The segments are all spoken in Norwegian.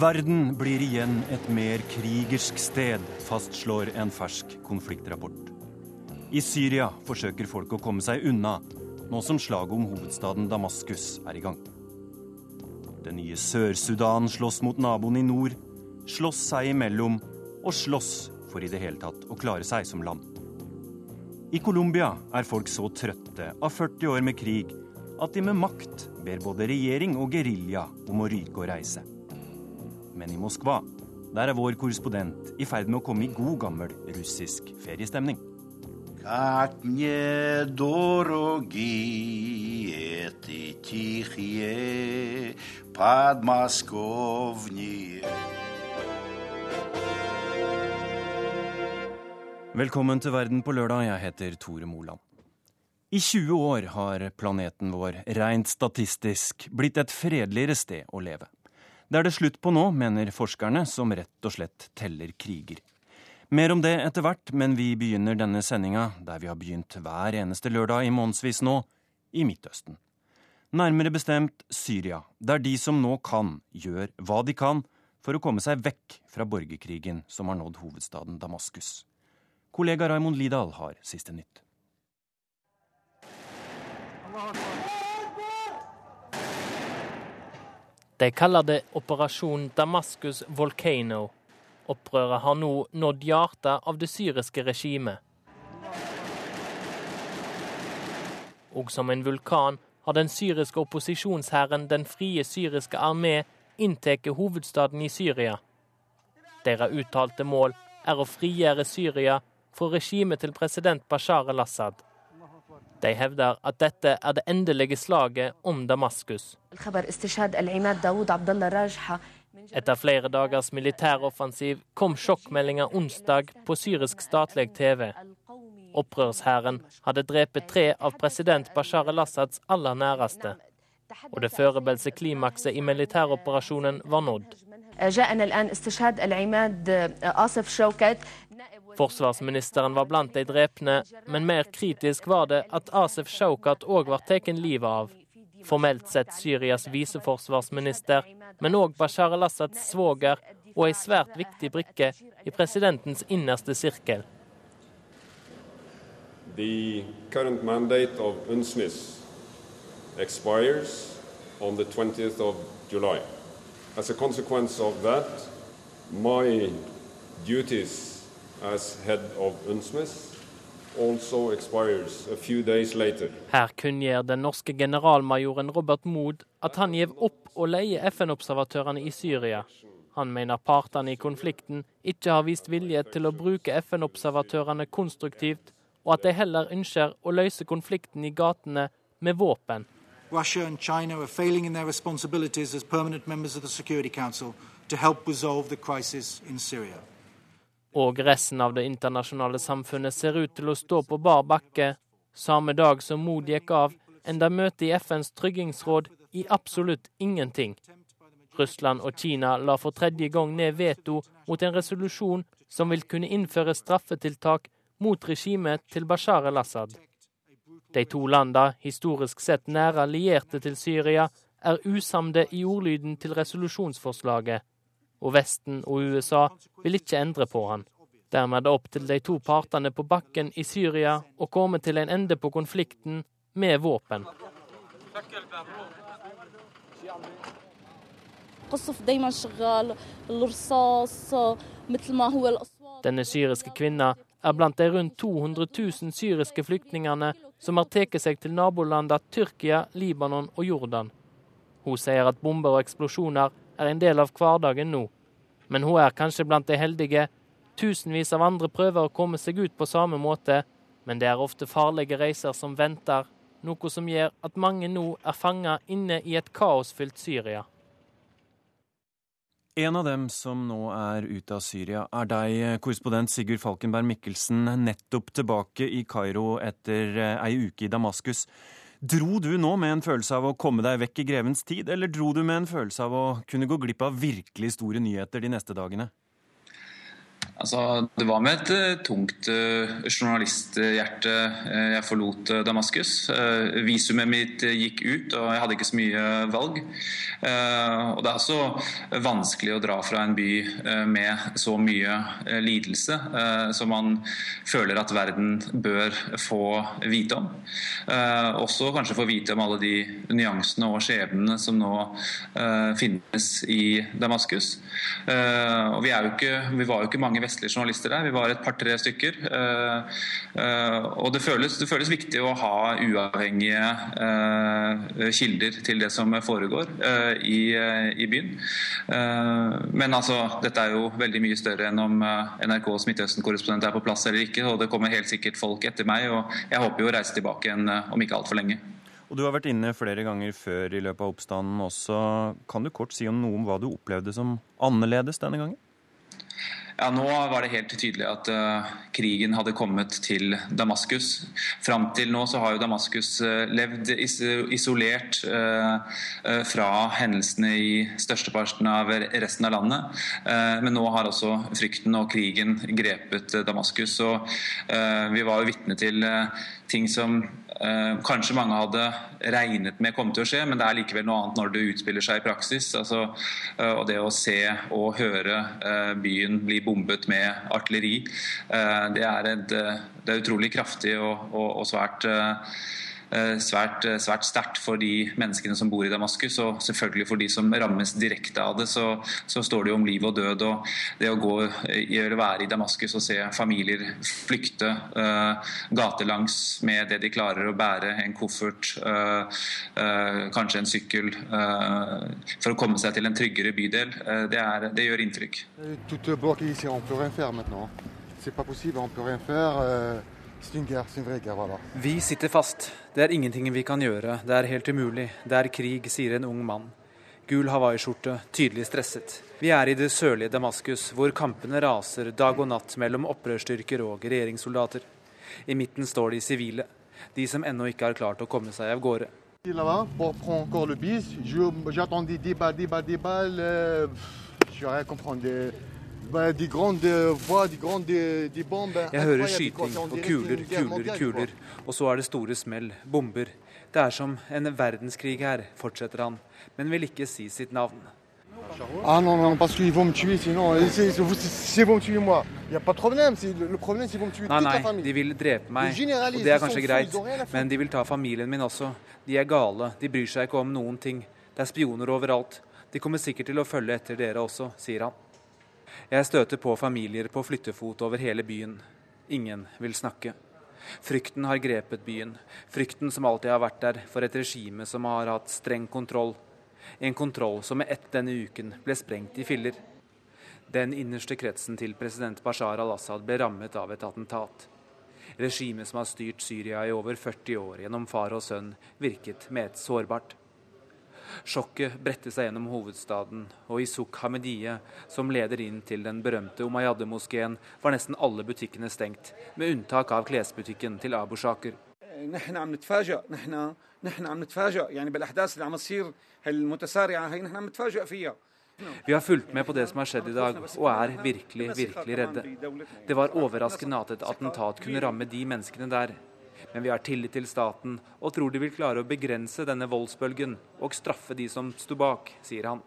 Verden blir igjen et mer krigersk sted, fastslår en fersk konfliktrapport. I Syria forsøker folk å komme seg unna, nå som slaget om hovedstaden Damaskus er i gang. Det nye Sør-Sudan slåss mot naboen i nord, slåss seg imellom og slåss for i det hele tatt å klare seg som land. I Colombia er folk så trøtte av 40 år med krig at de med makt ber både regjering og gerilja om å ryke og reise Men i Moskva, der er vår korrespondent i ferd med å komme i god gammel russisk feriestemning. Как мне дороги эти тихие подмосковные. Velkommen til Verden på lørdag. Jeg heter Tore Moland. I 20 år har planeten vår rent statistisk blitt et fredeligere sted å leve. Det er det slutt på nå, mener forskerne, som rett og slett teller kriger. Mer om det etter hvert, men vi begynner denne sendinga, der vi har begynt hver eneste lørdag i månedsvis nå, i Midtøsten. Nærmere bestemt Syria, der de som nå kan, gjør hva de kan for å komme seg vekk fra borgerkrigen som har nådd hovedstaden Damaskus. Kollega Raymond Lidahl har siste nytt. De kaller det Operasjon Damaskus Volcano. Opprøret har nå nådd hjertet av det syriske regimet. Og som en vulkan har den syriske opposisjonshæren Den frie syriske armé inntatt hovedstaden i Syria. Deres uttalte mål er å frigjøre Syria fra regimet til president Bashar al-Assad. De hevder at dette er det endelige slaget om Damaskus. Etter flere dagers militæroffensiv kom sjokkmeldinga onsdag på syrisk statlig TV. Opprørshæren hadde drept tre av president Bashar al-Assads aller næreste. Og det forberedte klimakset i militæroperasjonen var nådd. Forsvarsministeren var blant de drepne, men mer kritisk var det at Asef Shaukat òg ble tatt livet av. Formelt sett Syrias viseforsvarsminister, men òg Bashar al-Assads svoger og ei svært viktig brikke i presidentens innerste sirkel. The current mandate of UNSMIS expires on the 20th of July. As a consequence of that, my duties Her kunngjør den norske generalmajoren Robert Mood at han gir opp å leie FN-observatørene i Syria. Han mener partene i konflikten ikke har vist vilje til å bruke FN-observatørene konstruktivt, og at de heller ønsker å løse konflikten i gatene med våpen. Russia and China are failing in their responsibilities as permanent members of the Security Council to help resolve the crisis in Syria. Og resten av det internasjonale samfunnet ser ut til å stå på bar bakke samme dag som Mod gikk av, enda møtet i FNs tryggingsråd i absolutt ingenting. Russland og Kina la for tredje gang ned veto mot en resolusjon som vil kunne innføre straffetiltak mot regimet til Bashar al-Assad. De to landene, historisk sett nære allierte til Syria, er usamde i ordlyden til resolusjonsforslaget, og Vesten og USA vil ikke endre på han. Dermed er det opp til de to partene på bakken i Syria å komme til en ende på konflikten med våpen. Denne syriske kvinna er blant de rundt 200 000 syriske flyktningene som har tatt seg til nabolandene Tyrkia, Libanon og Jordan. Hun sier at bomber og eksplosjoner er en del av hverdagen nå. Men hun er kanskje blant de heldige. Tusenvis av andre prøver å komme seg ut på samme måte, men det er ofte farlige reiser som venter, noe som gjør at mange nå er fanga inne i et kaosfylt Syria. En av dem som nå er ute av Syria, er deg, korrespondent Sigurd Falkenberg Mikkelsen, nettopp tilbake i Kairo etter eh, ei uke i Damaskus. Dro du nå med en følelse av å komme deg vekk i grevens tid, eller dro du med en følelse av å kunne gå glipp av virkelig store nyheter de neste dagene? Altså, det var med et uh, tungt uh, journalisthjerte uh, jeg forlot Damaskus. visumet mitt gikk ut, og jeg hadde ikke så mye valg. og Det er også vanskelig å dra fra en by med så mye lidelse som man føler at verden bør få vite om. også kanskje få vite om alle de nyansene og skjebnene som nå finnes i Damaskus. og vi, ikke, vi var jo ikke mange vestlige journalister der. Vi var et par-tre stykker. Eh, eh, og det føles, det føles, viktig å ha uavhengige eh, kilder til det som foregår i, i byen. Men altså, dette er jo veldig mye større enn om NRKs Midtøsten-korrespondent er på plass eller ikke. Og det kommer helt sikkert folk etter meg, og jeg håper jo å reise tilbake igjen om ikke altfor lenge. Og Du har vært inne flere ganger før i løpet av oppstanden også. Kan du kort si om noe om hva du opplevde som annerledes denne gangen? Ja, Nå var det helt tydelig at uh, krigen hadde kommet til Damaskus. Fram til nå så har jo Damaskus uh, levd is isolert uh, fra hendelsene i størsteparten av resten av landet. men nå har også frykten og krigen grepet Damaskus. og Vi var jo vitne til ting som kanskje mange hadde regnet med kom til å skje, men det er likevel noe annet når det utspiller seg i praksis. Altså, eh, og det å se og høre eh, byen bli bombet med artilleri, det er, et, det er utrolig kraftig og, og, og svært Eh, svært, eh, svært sterkt for de menneskene som bor i Damaskus, og selvfølgelig for de som rammes direkte av det, så, så står det jo om liv og død. og Det å gå eller være i Damaskus og se familier flykte uh, gatelangs med det de klarer å bære, en koffert, uh, uh, kanskje en sykkel, for å komme seg til en tryggere bydel, det, er, det gjør inntrykk. Tout bloqué ici, on peut rien faire maintenant. C'est pas possible, on peut rien faire. Vi sitter fast. Det er ingenting vi kan gjøre. Det er helt umulig. Det er krig, sier en ung mann. Gul hawaiiskjorte, tydelig stresset. Vi er i det sørlige Damaskus, hvor kampene raser dag og natt mellom opprørsstyrker og regjeringssoldater. I midten står de sivile, de som ennå ikke har klart å komme seg av gårde. Là-bas, Jeg hører skyting og kuler, kuler, kuler. Og så er det store smell, bomber. Det er som en verdenskrig her, fortsetter han, men vil ikke si sitt navn. Ah non, non, parce qu'ils vont me tuer, sinon, c'est vont me tuer moi. Il n'y a pas de problème. Le problème, c'est vont me tuer toute la famille. Nei, de vil drepe meg, og det er kanskje greit, men de vil ta familien min også. De er gale, de bryr seg ikke om noen ting. Det er spioner overalt. De kommer sikkert til å følge etter dere også, sier han. Jeg støter på familier på flyttefot over hele byen. Ingen vil snakke. Frykten har grepet byen. Frykten som alltid har vært der for et regime som har hatt streng kontroll. En kontroll som med ett denne uken ble sprengt i filler. Den innerste kretsen til president Bashar al-Assad ble rammet av et attentat. Regimet som har styrt Syria i over 40 år gjennom far og sønn, virket meget sårbart. Sjokket bredte seg gjennom hovedstaden, og i Suk Hamedie, som leder inn til den berømte Umayyad-moskeen, var nesten alle butikkene stengt, med unntak av klesbutikken til Abu Shaker. Vi har fulgt med på det som har skjedd i dag, og er virkelig, virkelig redde. Det var overraskende at et attentat kunne ramme de menneskene der. Men vi har tillit til staten og tror de vil klare å begrense denne voldsbølgen og straffe de som sto bak, sier han.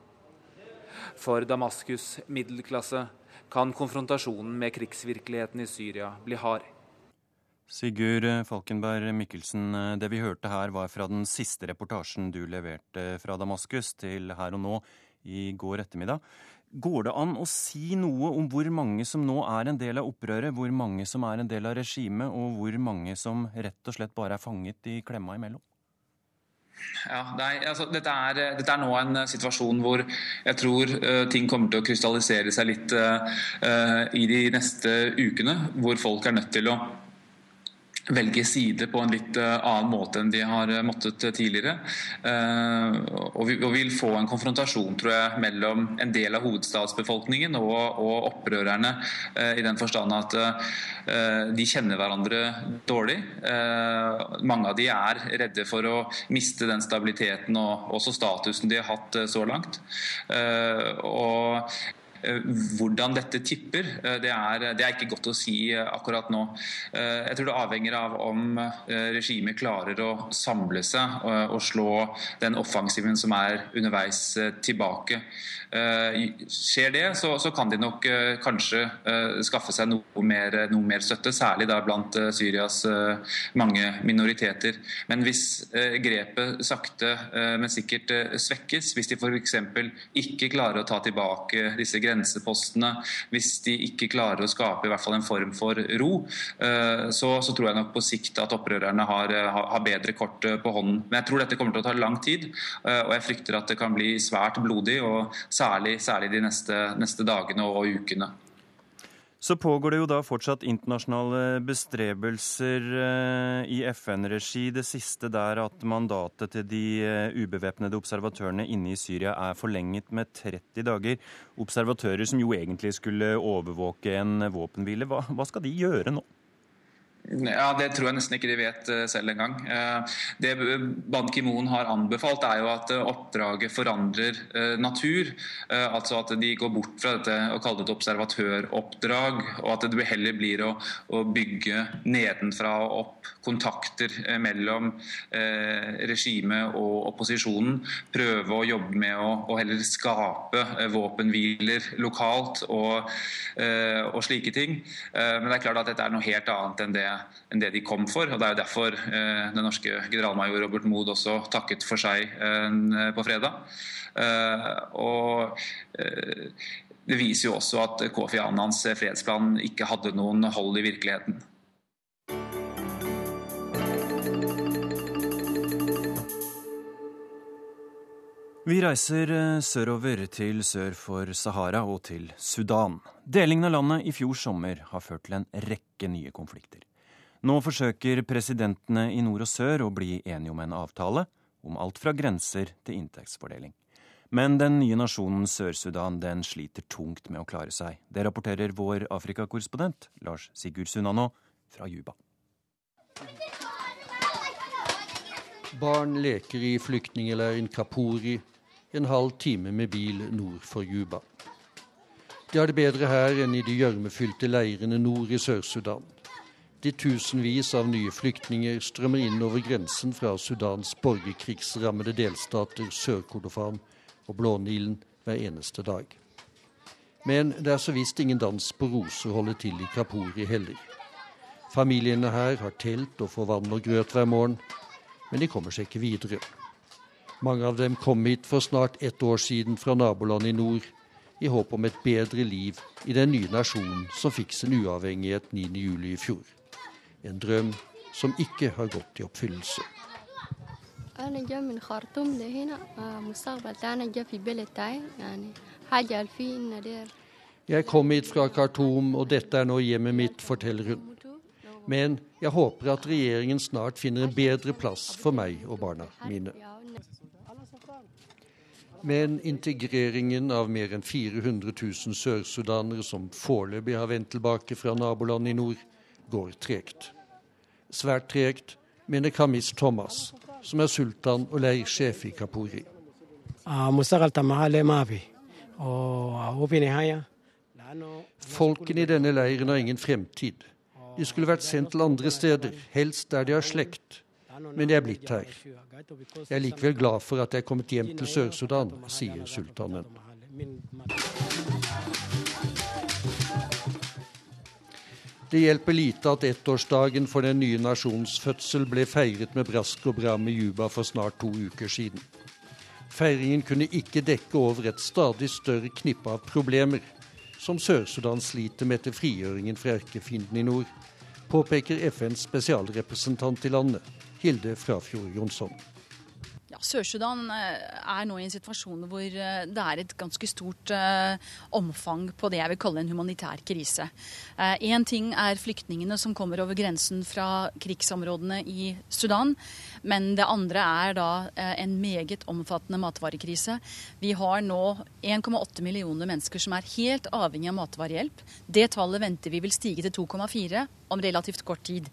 For Damaskus' middelklasse kan konfrontasjonen med krigsvirkeligheten i Syria bli hard. Sigurd Falkenberg Mikkelsen, det vi hørte her var fra den siste reportasjen du leverte fra Damaskus til Her og Nå i går ettermiddag. Går det an å si noe om hvor mange som nå er en del av opprøret, hvor mange som er en del av regimet, og hvor mange som rett og slett bare er fanget i klemma imellom? Ja, nei, altså, dette, er, dette, er, nå en uh, situasjon hvor jeg tror uh, ting kommer til å krystallisere seg litt uh, i de neste ukene. Hvor folk er nødt til å velge side på en litt eh, annen måte enn de har eh, måttet eh, tidligere. Og vi vil få en konfrontasjon tror jeg, mellom en del av hovedstadsbefolkningen og, opprørerne, i den forstand at de kjenner hverandre dårlig. Mange av de er redde for å miste den stabiliteten og også statusen de har hatt så langt. Og hvordan dette tipper, det er, det er, ikke godt å si akkurat nå. Jeg tror det avhenger av om regimet klarer å samle seg og slå den offensiven som er underveis tilbake. Skjer det, så, så kan de nok kanskje skaffe seg noe mer, noe mer støtte, særlig da blant Syrias mange minoriteter. Men hvis grepet sakte, men sikkert svekkes, hvis de f.eks. ikke klarer å ta tilbake disse grensepostene, hvis de ikke klarer å skape i hvert fall en form for ro, så, så tror jeg nok på sikt at opprørerne har, har bedre kort på hånden. Men jeg tror dette kommer til å ta lang tid, og jeg frykter at det kan bli svært blodig. og særlig, særlig de neste, neste dagene og ukene. Så pågår det jo da fortsatt internasjonale bestrebelser eh, i FN-regi. Det siste der at mandatet til de eh, ubevæpnede observatørene inne i Syria er forlenget med 30 dager. Observatører som jo egentlig skulle overvåke en våpenhvile. Hva, hva skal de gjøre nå? Ja, Det tror jeg nesten ikke de vet eh, selv engang. Eh, det Ban Ki-moon har anbefalt, er jo at eh, oppdraget forandrer natur. Altså at de går bort fra dette å kalle det et observatøroppdrag, og at det heller blir å, bygge nedenfra og opp kontakter mellom regimet og opposisjonen. Prøve å jobbe med å, heller skape våpenhviler lokalt og, og slike ting. Men det er klart at dette er noe helt annet enn det enn det de kom for. og Det er jo derfor eh, den norske generalmajor Robert Mood også takket for seg eh, på fredag. Eh, og det viser jo også at Kofi Annans fredsplan ikke hadde noen hold i virkeligheten. Vi reiser sørover til sør for Sahara og til Sudan. Delingen av landet i fjor sommer har ført til en rekke nye konflikter. Nå forsøker presidentene i nord og sør å bli enige om en avtale om alt fra grenser til inntektsfordeling. Men den nye nasjonen Sør-Sudan den sliter tungt med å klare seg. Det rapporterer vår Afrikakorrespondent Lars Sigurd Sunano fra Juba. Barn leker i flyktningleiren Kapuri, en halv time med bil nord for Juba. De har det bedre her enn i de gjørmefylte leirene nord i Sør-Sudan. De tusenvis av nye flyktninger strømmer inn over grensen fra Sudans borgerkrigsrammede delstater Sør-Kordofan og Blånilen hver eneste dag. Men det er så visst ingen dans på roser holder til i Kapuri heller. Familiene her har telt og får vann og grøt hver morgen, men de kommer seg ikke videre. Mange av dem kom hit for snart ett år siden fra nabolandet i nord, i håp om et bedre liv i den nye nasjonen som fikk sin uavhengighet 9.7 i fjor. En drøm som ikke har gått i oppfyllelse. Jeg kom hit fra Khartoum, og dette er nå hjemmet mitt, forteller hun. Men jeg håper at regjeringen snart finner en bedre plass for meg og barna mine. Men integreringen av mer enn 400 000 sørsudanere som foreløpig har vendt tilbake fra naboland i nord, går tregt. Svært tregt, mener Kamis Thomas, som er sultan og leirsjef i Kapuri. Folkene i denne leiren har ingen fremtid. De skulle vært sendt til andre steder, helst der de har slekt. Men de er blitt her. Jeg er likevel glad for at jeg er kommet hjem til Sør-Sudan, sier sultanen. Det hjelper lite at ettårsdagen for den nye nasjonens fødsel ble feiret med brask og bram i Juba for snart to uker siden. Feiringen kunne ikke dekke over et stadig større knippe av problemer som Sør-Sudan sliter med etter frigjøringen fra erkefienden i nord, påpeker FNs spesialrepresentant i landet, Hilde Frafjord Jonsson. Ja, Sør-Sudan eh, er nå i en situasjon hvor eh, det er et ganske stort uh, omfang på det jeg vil kalle en humanitær krise. Én ting er flyktningene som kommer over grensen fra krigsområdene i Sudan. Men det andre er da en meget omfattende matvarekrise. Vi har nå 1,8 millioner mennesker som er helt avhengig av matvarehjelp. Det tallet venter vi vil stige til 2,4 om relativt kort tid.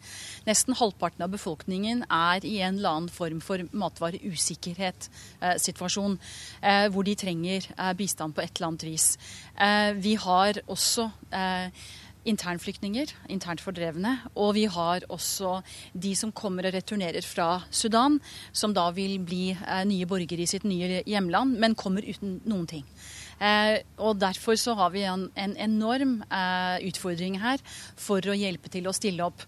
Nesten halvparten av befolkningen er i en eller annen form for matvareusikkerhet-situasjon, eh, hvor de trenger eh, bistand på et eller annet vis. Eh, vi har også internflyktninger, internt fordrevne. Og vi har også de som kommer og returnerer fra Sudan, som da vil bli nye borgere i sitt nye hjemland, men kommer uten noen ting. Eh, og Derfor så har vi en, en enorm eh, utfordring her for å hjelpe til å stille opp.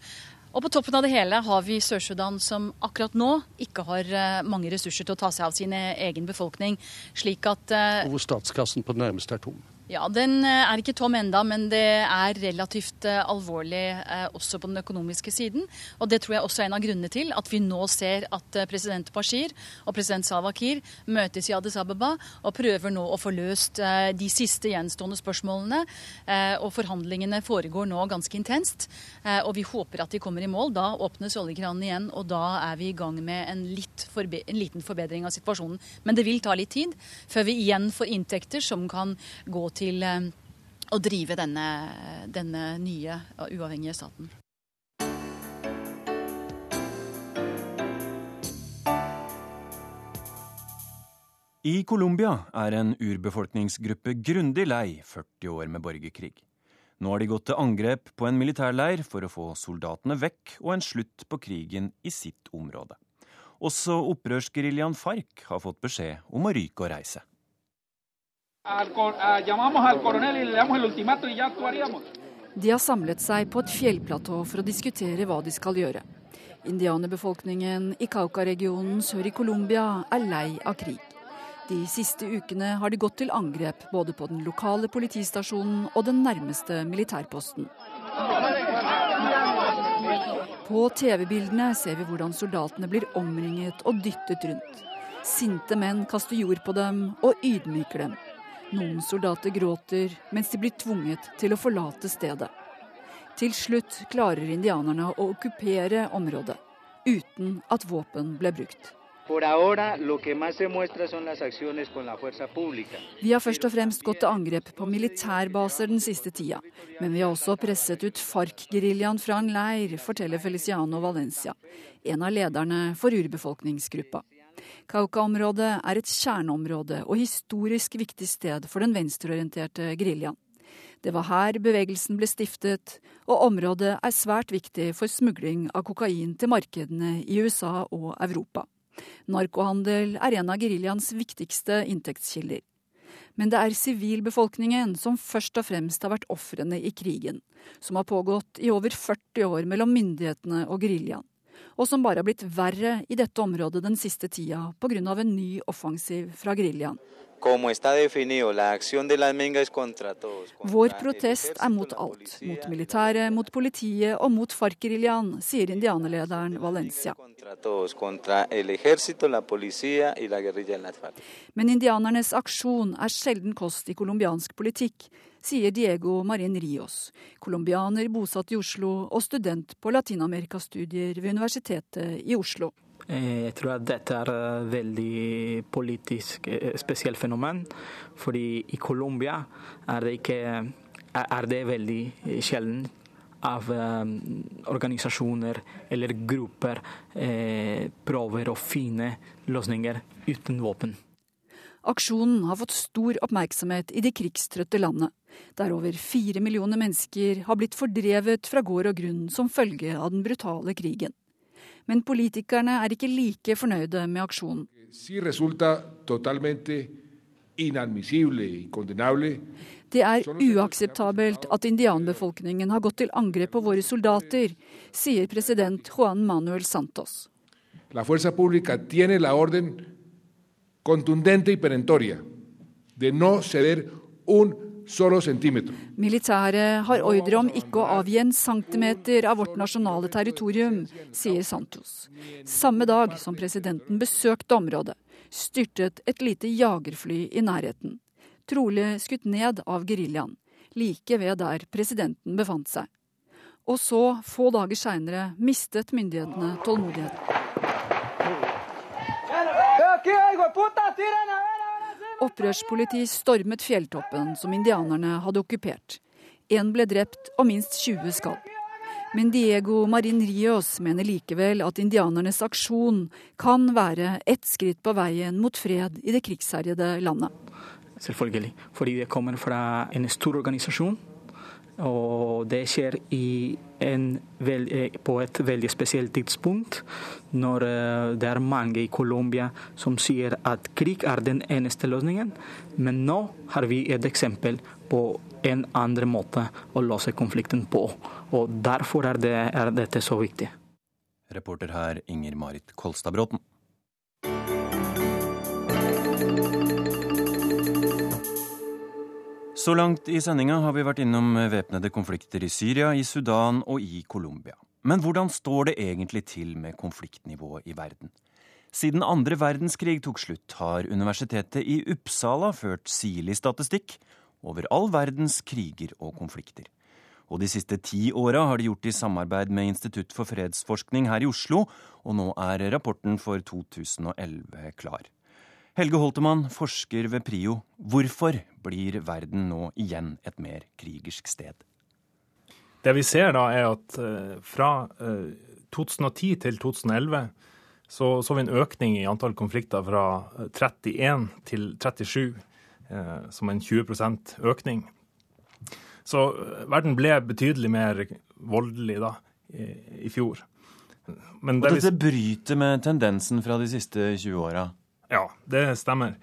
Og på toppen av det hele har vi Sør-Sudan som akkurat nå ikke har eh, mange ressurser til å ta seg av sin egen befolkning. slik at... Hvor statskassen på det nærmeste er tom. Ja, Den eh, er ikke tom enda, men det er relativt eh, alvorlig eh, også på den økonomiske siden. Og Det tror jeg også er en av grunnene til at vi nå ser at president Bashir og president Salwa Kiir møtes i Addis Ababa og prøver nå å få løst de siste gjenstående spørsmålene. Og Forhandlingene foregår nå ganske intenst. Og vi håper at de kommer i mål. Da åpnes oljekranen igjen, og da er vi i gang med en, en liten forbedring av situasjonen. Men det vil ta litt tid før vi igjen får inntekter som kan gå til til eh, å drive denne, denne nye og uavhengige staten. I Colombia er en urbefolkningsgruppe grundig lei 40 år med borgerkrig. Nå har de gått til angrep på en militærleir for å få soldatene vekk og en slutt på krigen i sitt område. Også opprørsgeriljaen FARC har fått beskjed om å ryke og reise. De har samlet seg på et fjellplatå for å diskutere hva de skal gjøre. Indianerbefolkningen i Cauca-regionen sør i Colombia er lei av krig. De siste ukene har de gått til angrep både på den lokale politistasjonen og den nærmeste militærposten. På TV-bildene ser vi hvordan soldatene blir omringet og dyttet rundt. Sinte menn kaster jord på dem og ydmyker dem. Noen soldater gråter mens de blir tvunget til å forlate stedet. Til slutt klarer indianerne å okkupere området, uten at våpen ble brukt. Vi har først og fremst gått til angrep på militærbaser den siste tida, men vi har også presset ut FARC-geriljaen fra en leir, forteller Feliciano Valencia, en av lederne for urbefolkningsgruppa. Kauka-området er et kjerneområde og historisk viktig sted for den venstreorienterte geriljaen. Det var her bevegelsen ble stiftet, og området er svært viktig for smugling av kokain til markedene i USA og Europa. Narkohandel er en av geriljaens viktigste inntektskilder. Men det er sivilbefolkningen som først og fremst har vært ofrene i krigen, som har pågått i over 40 år mellom myndighetene og geriljaen og som bare har blitt verre i dette området den siste tida pga. en ny offensiv fra geriljaen. Vår protest er mot alt. Mot militæret, mot politiet og mot FARC-geriljaen, sier indianerlederen Valencia. Men indianernes aksjon er sjelden kost i colombiansk politikk, sier Diego Marin Rios, colombianer bosatt i Oslo og student på latinamerikastudier ved Universitetet i Oslo. Eh, jeg tror at dette er et veldig politisk eh, spesielt fenomen. Fordi i Colombia er er det veldig sjelden av organisasjoner eller grupper eh, prøver å finne løsninger uten våpen. Aksjonen har fått stor oppmerksomhet i det krigstrøtte landet, der over fire millioner mennesker har blitt fordrevet fra gård og grunn som følge av den brutale krigen. Men politikerne er ikke like fornøyde med aksjonen. Det er uakseptabelt at indianbefolkningen har gått til angrep på våre soldater, sier president Juan Manuel Santos. La fuerza pública tiene la orden contundente y perentoria de no ceder un. Militæret har ordre om ikke å avgi en centimeter av vårt nasjonale territorium, sier Santos. Samme dag som presidenten besøkte området, styrtet et lite jagerfly i nærheten. Trolig skutt ned av geriljaen, like ved der presidenten befant seg. Og så, få dager seinere, mistet myndighetene tålmodigheten. Opprørspoliti stormet fjelltoppen som indianerne hadde okkupert. Én ble drept og minst 20 skadd. Men Diego Marin Rios mener likevel at indianernes aksjon kan være ett skritt på veien mot fred i det krigsherjede landet. Selvfølgelig, fordi det kommer fra en stor organisasjon og det skjer veld, eh, på et veldig spesielt tidspunkt, når eh, det er mange i Colombia som sier at krig er den eneste løsningen. Men nå har vi et eksempel på en andre måte å løse konflikten på. Og derfor er, det, er dette så viktig. Reporter her Inger Marit Kolstadbråten. Så langt i sendinga har vi vært innom væpnede konflikter i Syria, i Sudan og i Colombia. Men hvordan står det egentlig til med konfliktnivået i verden? Siden andre verdenskrig tok slutt, har Universitetet i Uppsala ført sirlig statistikk over all verdens kriger og konflikter. Og de siste ti åra har de gjort i samarbeid med Institutt for fredsforskning her i Oslo, og nå er rapporten for 2011 klar. Helge Holtemann, forsker ved PRIO. Hvorfor blir verden nå igjen et mer krigersk sted? Det vi ser da, er at eh, fra 2010 eh, til 2011 så, så vi en økning i antall konflikter fra 31 eh, til 37, som en 20% økning. Så verden ble betydelig mer voldelig da, i, i fjor. Men det Og dette bryter med tendensen fra de siste 20 åra? Ja, det stemmer.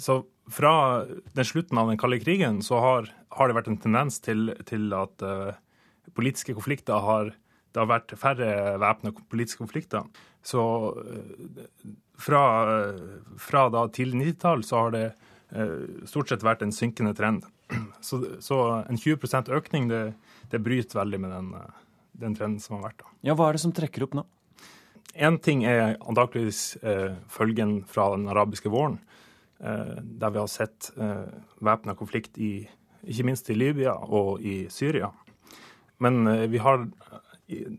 Så fra den slutten av den kalde krigen så har, har det vært en tendens til, til at uh, politiske konflikter har Det har vært færre væpna politiske konflikter. Så uh, fra, uh, fra da tidlig 90-tall så har det stort sett vært en synkende trend. Så, så en 20 økning, det, det, bryter veldig med den, den trenden som har vært. da. Ja, Hva er det som trekker opp nå? Én ting er antakeligvis eh, følgen fra den arabiske våren, eh, der vi har sett eh, væpna konflikt i ikke minst i Libya og i Syria. Men eh, vi har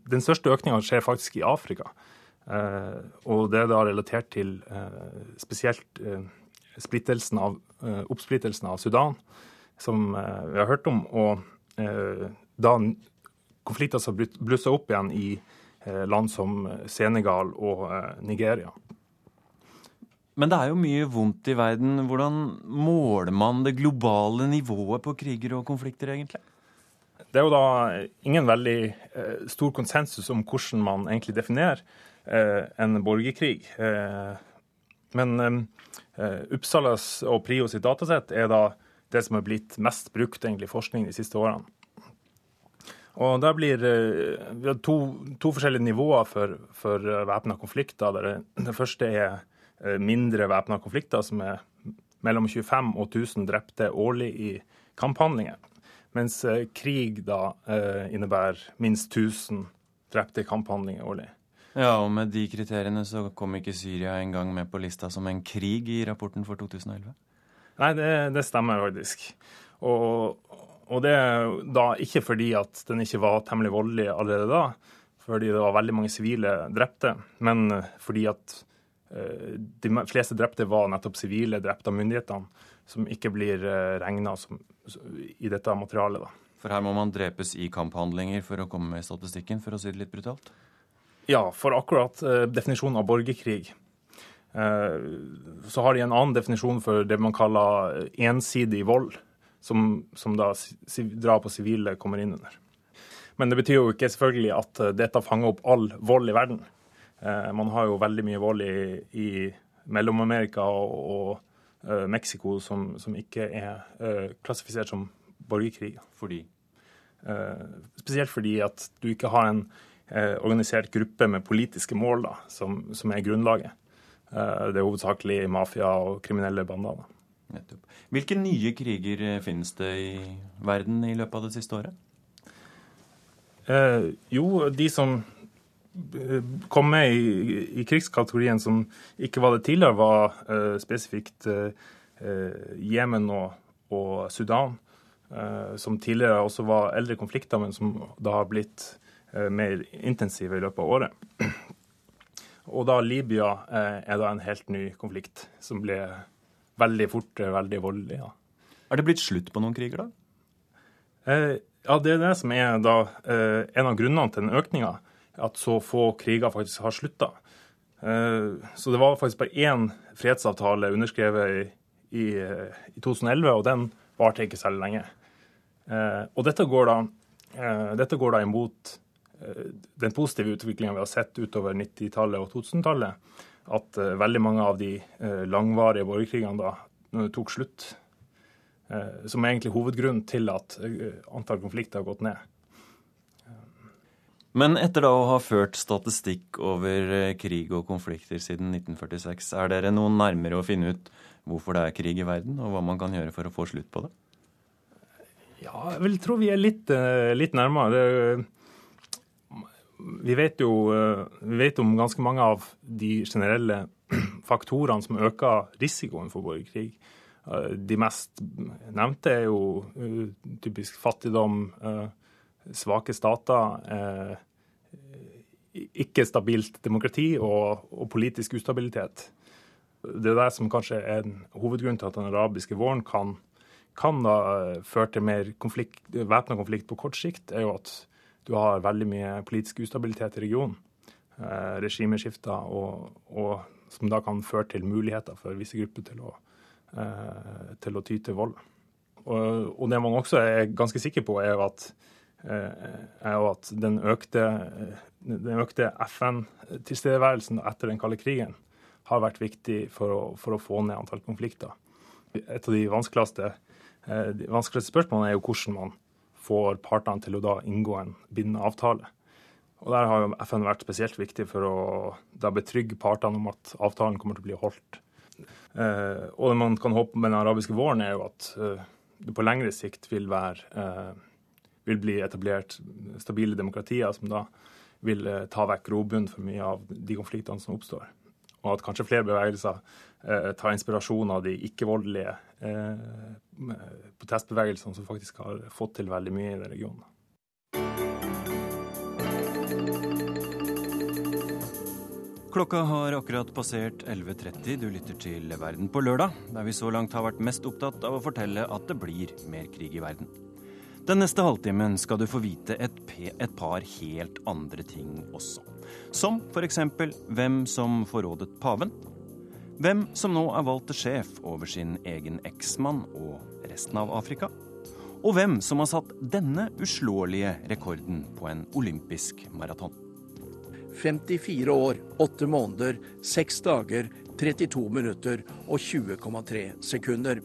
Den største økninga skjer faktisk i Afrika. Eh, og det er da relatert til eh, spesielt eh, splittelsen av, oppsplittelsen av Sudan, som vi har hørt om. Og da konflikter som blussa opp igjen i Eh, land som Senegal og eh, Nigeria. Men det er jo mye vondt i verden. Hvordan måler man det globale nivået på kriger og konflikter, egentlig? Det er jo da ingen veldig eh, stor konsensus om hvordan man egentlig definerer en borgerkrig. men Uppsalas og Prio sitt datasett er da det som har blitt mest brukt egentlig i forskning de siste årene. Og der blir eh, Vi har to, to forskjellige nivåer for, for eh, væpna konflikter. Det første er eh, mindre væpna konflikter, som er mellom 25 og 1000 drepte årlig i kamphandlinger. Mens krig da innebærer minst 1000 drepte i kamphandlinger årlig. Ja, og med de kriteriene så kom ikke Syria engang med på lista som en krig i rapporten for 2011? Nei, det, det stemmer faktisk. Og, og det er da ikke fordi at den ikke var temmelig voldelig allerede da, fordi det var veldig mange sivile drepte, men fordi at eh, de fleste drepte var nettopp sivile drepte av myndighetene, som ikke blir eh, regna i dette materialet. da. For her må man drepes i kamphandlinger for å komme med i statistikken, for å si det litt brutalt? Ja, for akkurat eh, definisjonen av borgerkrig. Så har de en annen definisjon for det man kaller ensidig vold som, som da drap på sivile kommer inn under. Men det betyr jo ikke selvfølgelig at eh, dette fanger opp all vold i verden. Eh, man har jo veldig mye vold i, i Mellom-Amerika og, og uh, Mexico som, som, ikke er uh, klassifisert som borgerkrig. Fordi? Uh, spesielt fordi at du ikke har en organisert gruppe med politiske mål da, som, som er grunnlaget. det er hovedsakelig mafia og kriminelle bander. da. Nettopp. Hvilke nye kriger eh, finnes det i verden i løpet av det siste året? Eh, jo, de som eh, kom med i, i, krigskategorien som ikke var det tidligere, var eh, spesifikt Jemen eh, og, og, Sudan. Eh, som tidligere også var eldre konflikter, men som da har blitt mer intensive i løpet av året. Og da Libya er da en helt ny konflikt som ble veldig fort, veldig voldelig. Ja. Er det blitt slutt på noen kriger, da? Eh, Ja, det er det som er da, eh, en av grunnene til den økninga. At så få kriger faktisk har slutta. Eh, så det var faktisk bare én fredsavtale underskrevet i, i, i 2011, og den varte ikke særlig lenge. Eh, og dette går da, eh, dette går da imot eh, den positive utviklinga vi har sett utover 90-tallet og 2000-tallet. At eh, veldig mange av de langvarige borgerkrigene da tok slutt. Som er egentlig hovedgrunnen til at antall konflikter har gått ned. Men etter da å ha ført statistikk over krig og konflikter siden 1946, er dere noe nærmere å finne ut hvorfor det er krig i verden, og hva man kan gjøre for å få slutt på det? Ja, jeg vil tro vi er litt, litt nærmere. Det, vi vet jo eh, vi vet om ganske mange av de generelle faktorene som øker risikoen for borgerkrig. Eh, de mest nevnte er jo eh, typisk fattigdom, svake stater, ikke stabilt demokrati og, og politisk ustabilitet. Det er det som kanskje er en hovedgrunn til at den arabiske våren kan, kan da føre til mer konflikt, væpna konflikt på kort sikt, er jo at du har veldig mye politisk ustabilitet i regionen. Eh, regimeskifter og, og, som da kan føre til muligheter for visse grupper til å, eh, til å ty til vold. Og, og, det man også er ganske sikker på, er at, eh, er at den økte, økte FN-tilstedeværelsen etter den kalde krigen har vært viktig for å, for å, få ned antall konflikter. Et av de vanskeligste, de vanskeligste spørsmålene er jo hvordan man får partene til å da inngå en bindende avtale. Og Der har FN vært spesielt viktig for å da betrygge partene om at avtalen kommer til å bli holdt. Eh, og det man kan håpe med den arabiske våren, er jo at eh, det på lengre sikt vil, være, eh, vil bli etablert stabile demokratier som da vil eh, ta vekk grobunnen for mye av de konfliktene som oppstår. Og at kanskje flere bevegelser eh, tar inspirasjon av de ikke-voldelige eh, protestbevegelsene som faktisk har fått til veldig mye i den regionen. Klokka har akkurat passert 11.30. Du lytter til Verden på lørdag, der vi så langt har vært mest opptatt av å fortelle at det blir mer krig i verden. Den neste halvtimen skal du få vite et, et par helt andre ting også. Som f.eks. hvem som forrådet paven, hvem som nå er valgt til sjef over sin egen eksmann og resten av Afrika? Og hvem som har satt denne uslåelige rekorden på en olympisk maraton? 54 år, 8 måneder, 6 dager, 32 minutter og 20,3 sekunder.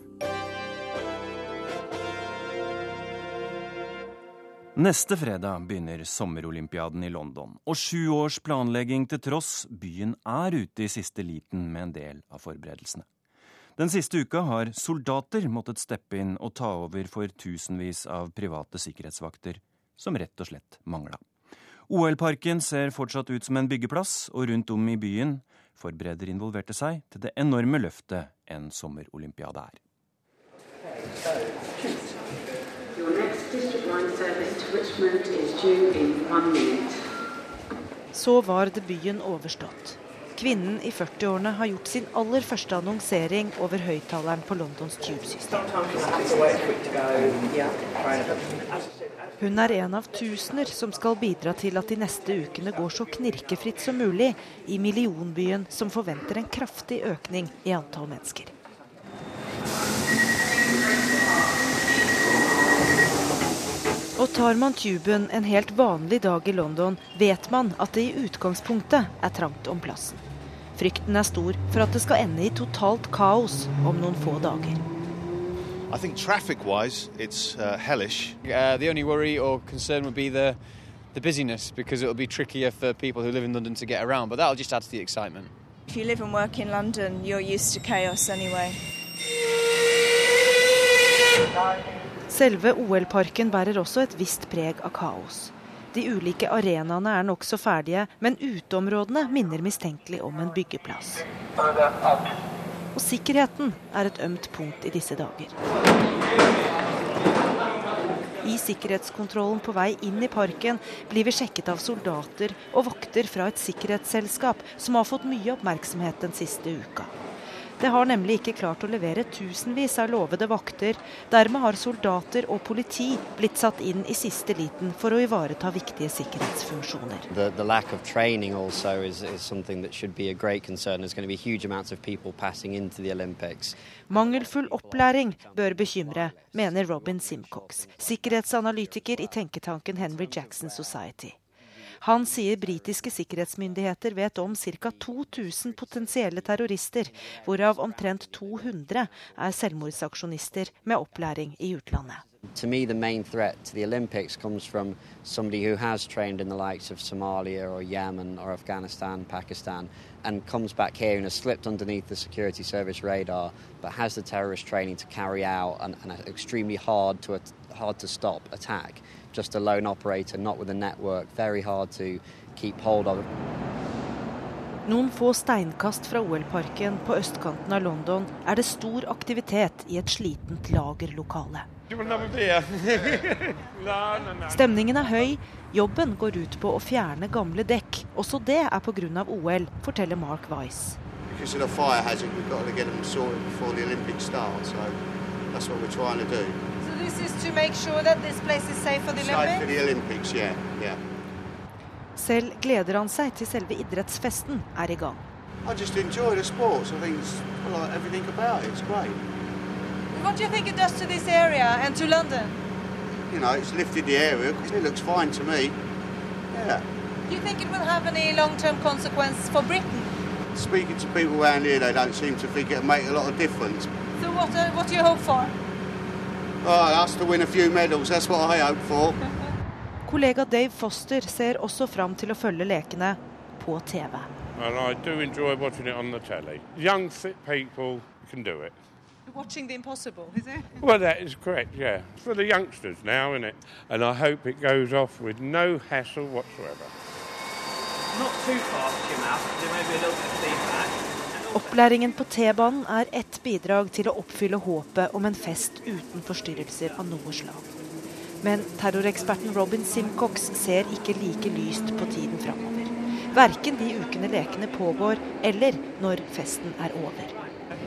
Neste fredag begynner sommerolympiaden i London, og sju års planlegging til tross, byen er ute i siste liten med en del av forberedelsene. Den siste uka har soldater måttet steppe inn og ta over for tusenvis av private sikkerhetsvakter, som rett og slett mangla. OL-parken ser fortsatt ut som en byggeplass, og rundt om i byen forbereder involverte seg til det enorme løftet en sommerolympiade er. Så var debuten overstått. Kvinnen i 40-årene har gjort sin aller første annonsering over høyttaleren på Londons tube-system. Hun er en av tusener som skal bidra til at de neste ukene går så knirkefritt som mulig i millionbyen som forventer en kraftig økning i antall mennesker. Og tar man tuben en helt vanlig dag i London, vet man at det i utgangspunktet er trangt om plassen. Frykten er stor for at det skal ende i totalt kaos om noen få dager. I think traffic-wise, it's uh, hellish. Uh, the only worry or concern would be the the busyness because it'll be trickier for people who live in London to get around, but that'll just add to the excitement. If you live and work in London, you're used to chaos anyway. Selve OL-parken bærer også et visst preg av kaos. De ulike arenaene er nokså ferdige, men uteområdene minner mistenkelig om en byggeplass. Og sikkerheten er et ømt punkt i disse dager. I sikkerhetskontrollen på vei inn i parken blir vi sjekket av soldater og vokter fra et sikkerhetsselskap som har fått mye oppmerksomhet den siste uka. Det har nemlig ikke klart å levere tusenvis av lovede vakter. Dermed har soldater og politi blitt satt inn i siste liten for å ivareta viktige sikkerhetsfunksjoner. The, the lack of training also is, is something that should be a great concern. There's going to be huge amounts of people passing into the Olympics. Mangelfull opplæring bør bekymre, mener Robin Simcox, sikkerhetsanalytiker i tenketanken Henry Jackson Society. Han sier britiske sikkerhetsmyndigheter vet om ca. 2000 potensielle terrorister, hvorav omtrent 200 er selvmordsaksjonister med opplæring i utlandet. To me, the main threat to the Olympics comes from somebody who has trained in the likes of Somalia or Yemen or Afghanistan, Pakistan, and comes back here and has slipped underneath the security service radar, but has the terrorist training to carry out an, an extremely hard to hard to stop attack. Just a lone operator, not with a network, very hard to keep hold of. Noen få steinkast fra OL-parken på østkanten av London er det stor aktivitet i et slitent lagerlokale. Stemningen er høy. Jobben går ut på å fjerne gamle dekk. Også det er pga. OL, forteller Mark Weiss. Selv gleder han seg til selve idrettsfesten er i gang. I just enjoy the sports. I think it's, I like everything about it. It's great. What do you think it does to this area and to London? You know, it's lifted the area. Because it looks fine to me. Yeah. Do you think it will have any long-term consequence for Britain? Speaking to people around here, they don't seem to think it'll make a lot of difference. So what, uh, what do you hope for? Oh, us to win a few medals. That's what I hope for. Kollega Dave Foster ser også fram til å følge lekene på TV. Well, I do enjoy watching it on the telly. Young, fit people can do it. Watching the impossible, is it? Well, that is correct, yeah. For the youngsters now, isn't it? And I hope it goes off with no hassle whatsoever. Not too fast, Jim out. There may be a little bit of feedback. Opplæringen på T-banen er ett bidrag til å oppfylle håpet om en fest uten forstyrrelser av noe slag. Men terroreksperten Robin Simcox ser ikke like lyst på tiden framover. Verken de ukene lekene pågår, eller når festen er over.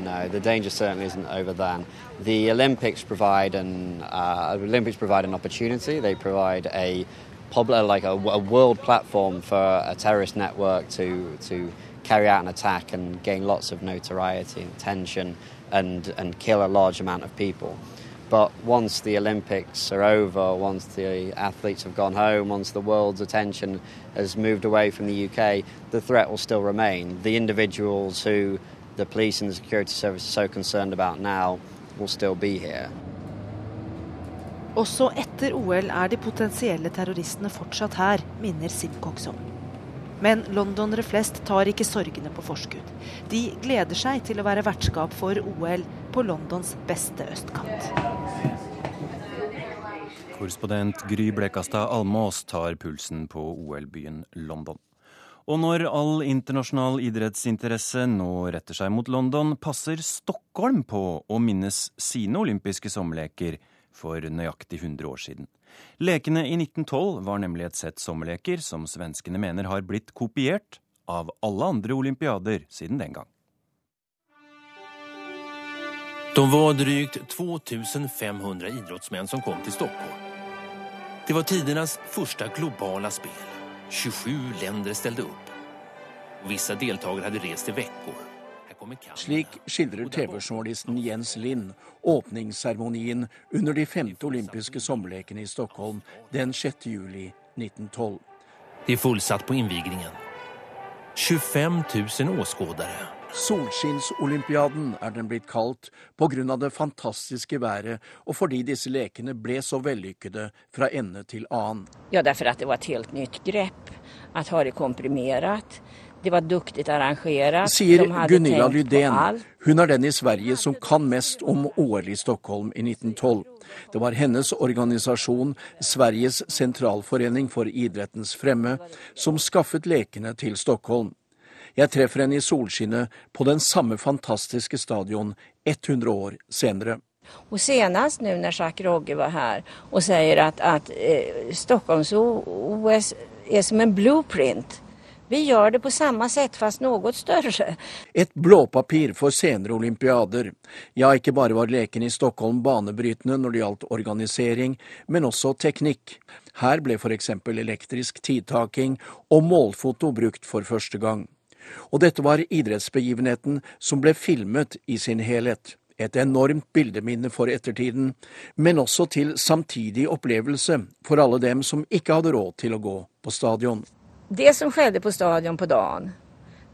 No, the danger certainly isn't over then. The Olympics provide an uh, Olympics provide an opportunity. They provide a public, like a, a world platform for a terrorist network to to carry out an attack and gain lots of notoriety and attention and and kill a large amount of people. But once the Olympics are over, once the athletes have gone home, once the world's attention has moved away from the UK, the threat will still remain. The individuals who the police and the security service are so concerned about now will still be here. Også etter OL er de potensielle terroristene fortsatt her, minner Simcox om. Men londonere flest tar ikke sorgene på forskudd. De gleder seg til å være vertskap for OL på Londons beste østkant. Korrespondent Gry Blekastad Almås tar pulsen på OL-byen London. Og når all internasjonal idrettsinteresse nå retter seg mot London, passer Stockholm på å minnes sine olympiske sommerleker for nøyaktig 100 år siden. Lekene i 1912 var nemlig et sett sommerleker som svenskene mener har blitt kopiert av alle andre olympiader siden den gang. De var drygt 2500 idrettsmenn som kom til Stockholm. Det var tidenes første globale spill. 27 länder ställde opp. Vissa deltagare hadde rest i veckor. Slik skildrer TV-journalisten Jens Lind åpningsseremonien under de femte olympiske sommerlekene i Stockholm den 6. juli 1912. Det er fullsatt på innvigningen. 25 000 åskådere. Solskinnsolympiaden er den blitt kalt pga. det fantastiske været og fordi disse lekene ble så vellykkede fra ende til annen. Ja, derfor at det var et helt nytt grep. At ha det komprimert. Det var duktig arrangert. Sier Gunilla Lydén. Hun er den i Sverige som kan mest om OL i Stockholm i 1912. Det var hennes organisasjon, Sveriges sentralforening for idrettens fremme, som skaffet lekene til Stockholm. Jeg treffer henne i solskinnet på den samme fantastiske stadion 100 år senere. Og Senest nå når Jack Rogge var her og sier at, at eh, Stockholms-OS er som en blueprint Vi gjør det på samme sett, fast noe større. Et blåpapir for senere olympiader. Ja, ikke bare var leken i Stockholm banebrytende når det gjaldt organisering, men også teknikk. Her ble f.eks. elektrisk tidtaking og målfoto brukt for første gang. Og dette var idrettsbegivenheten som ble filmet i sin helhet. Et enormt bildeminne for ettertiden, men også til samtidig opplevelse for alle dem som ikke hadde råd til å gå på stadion. Det som skjedde på stadion på dagen,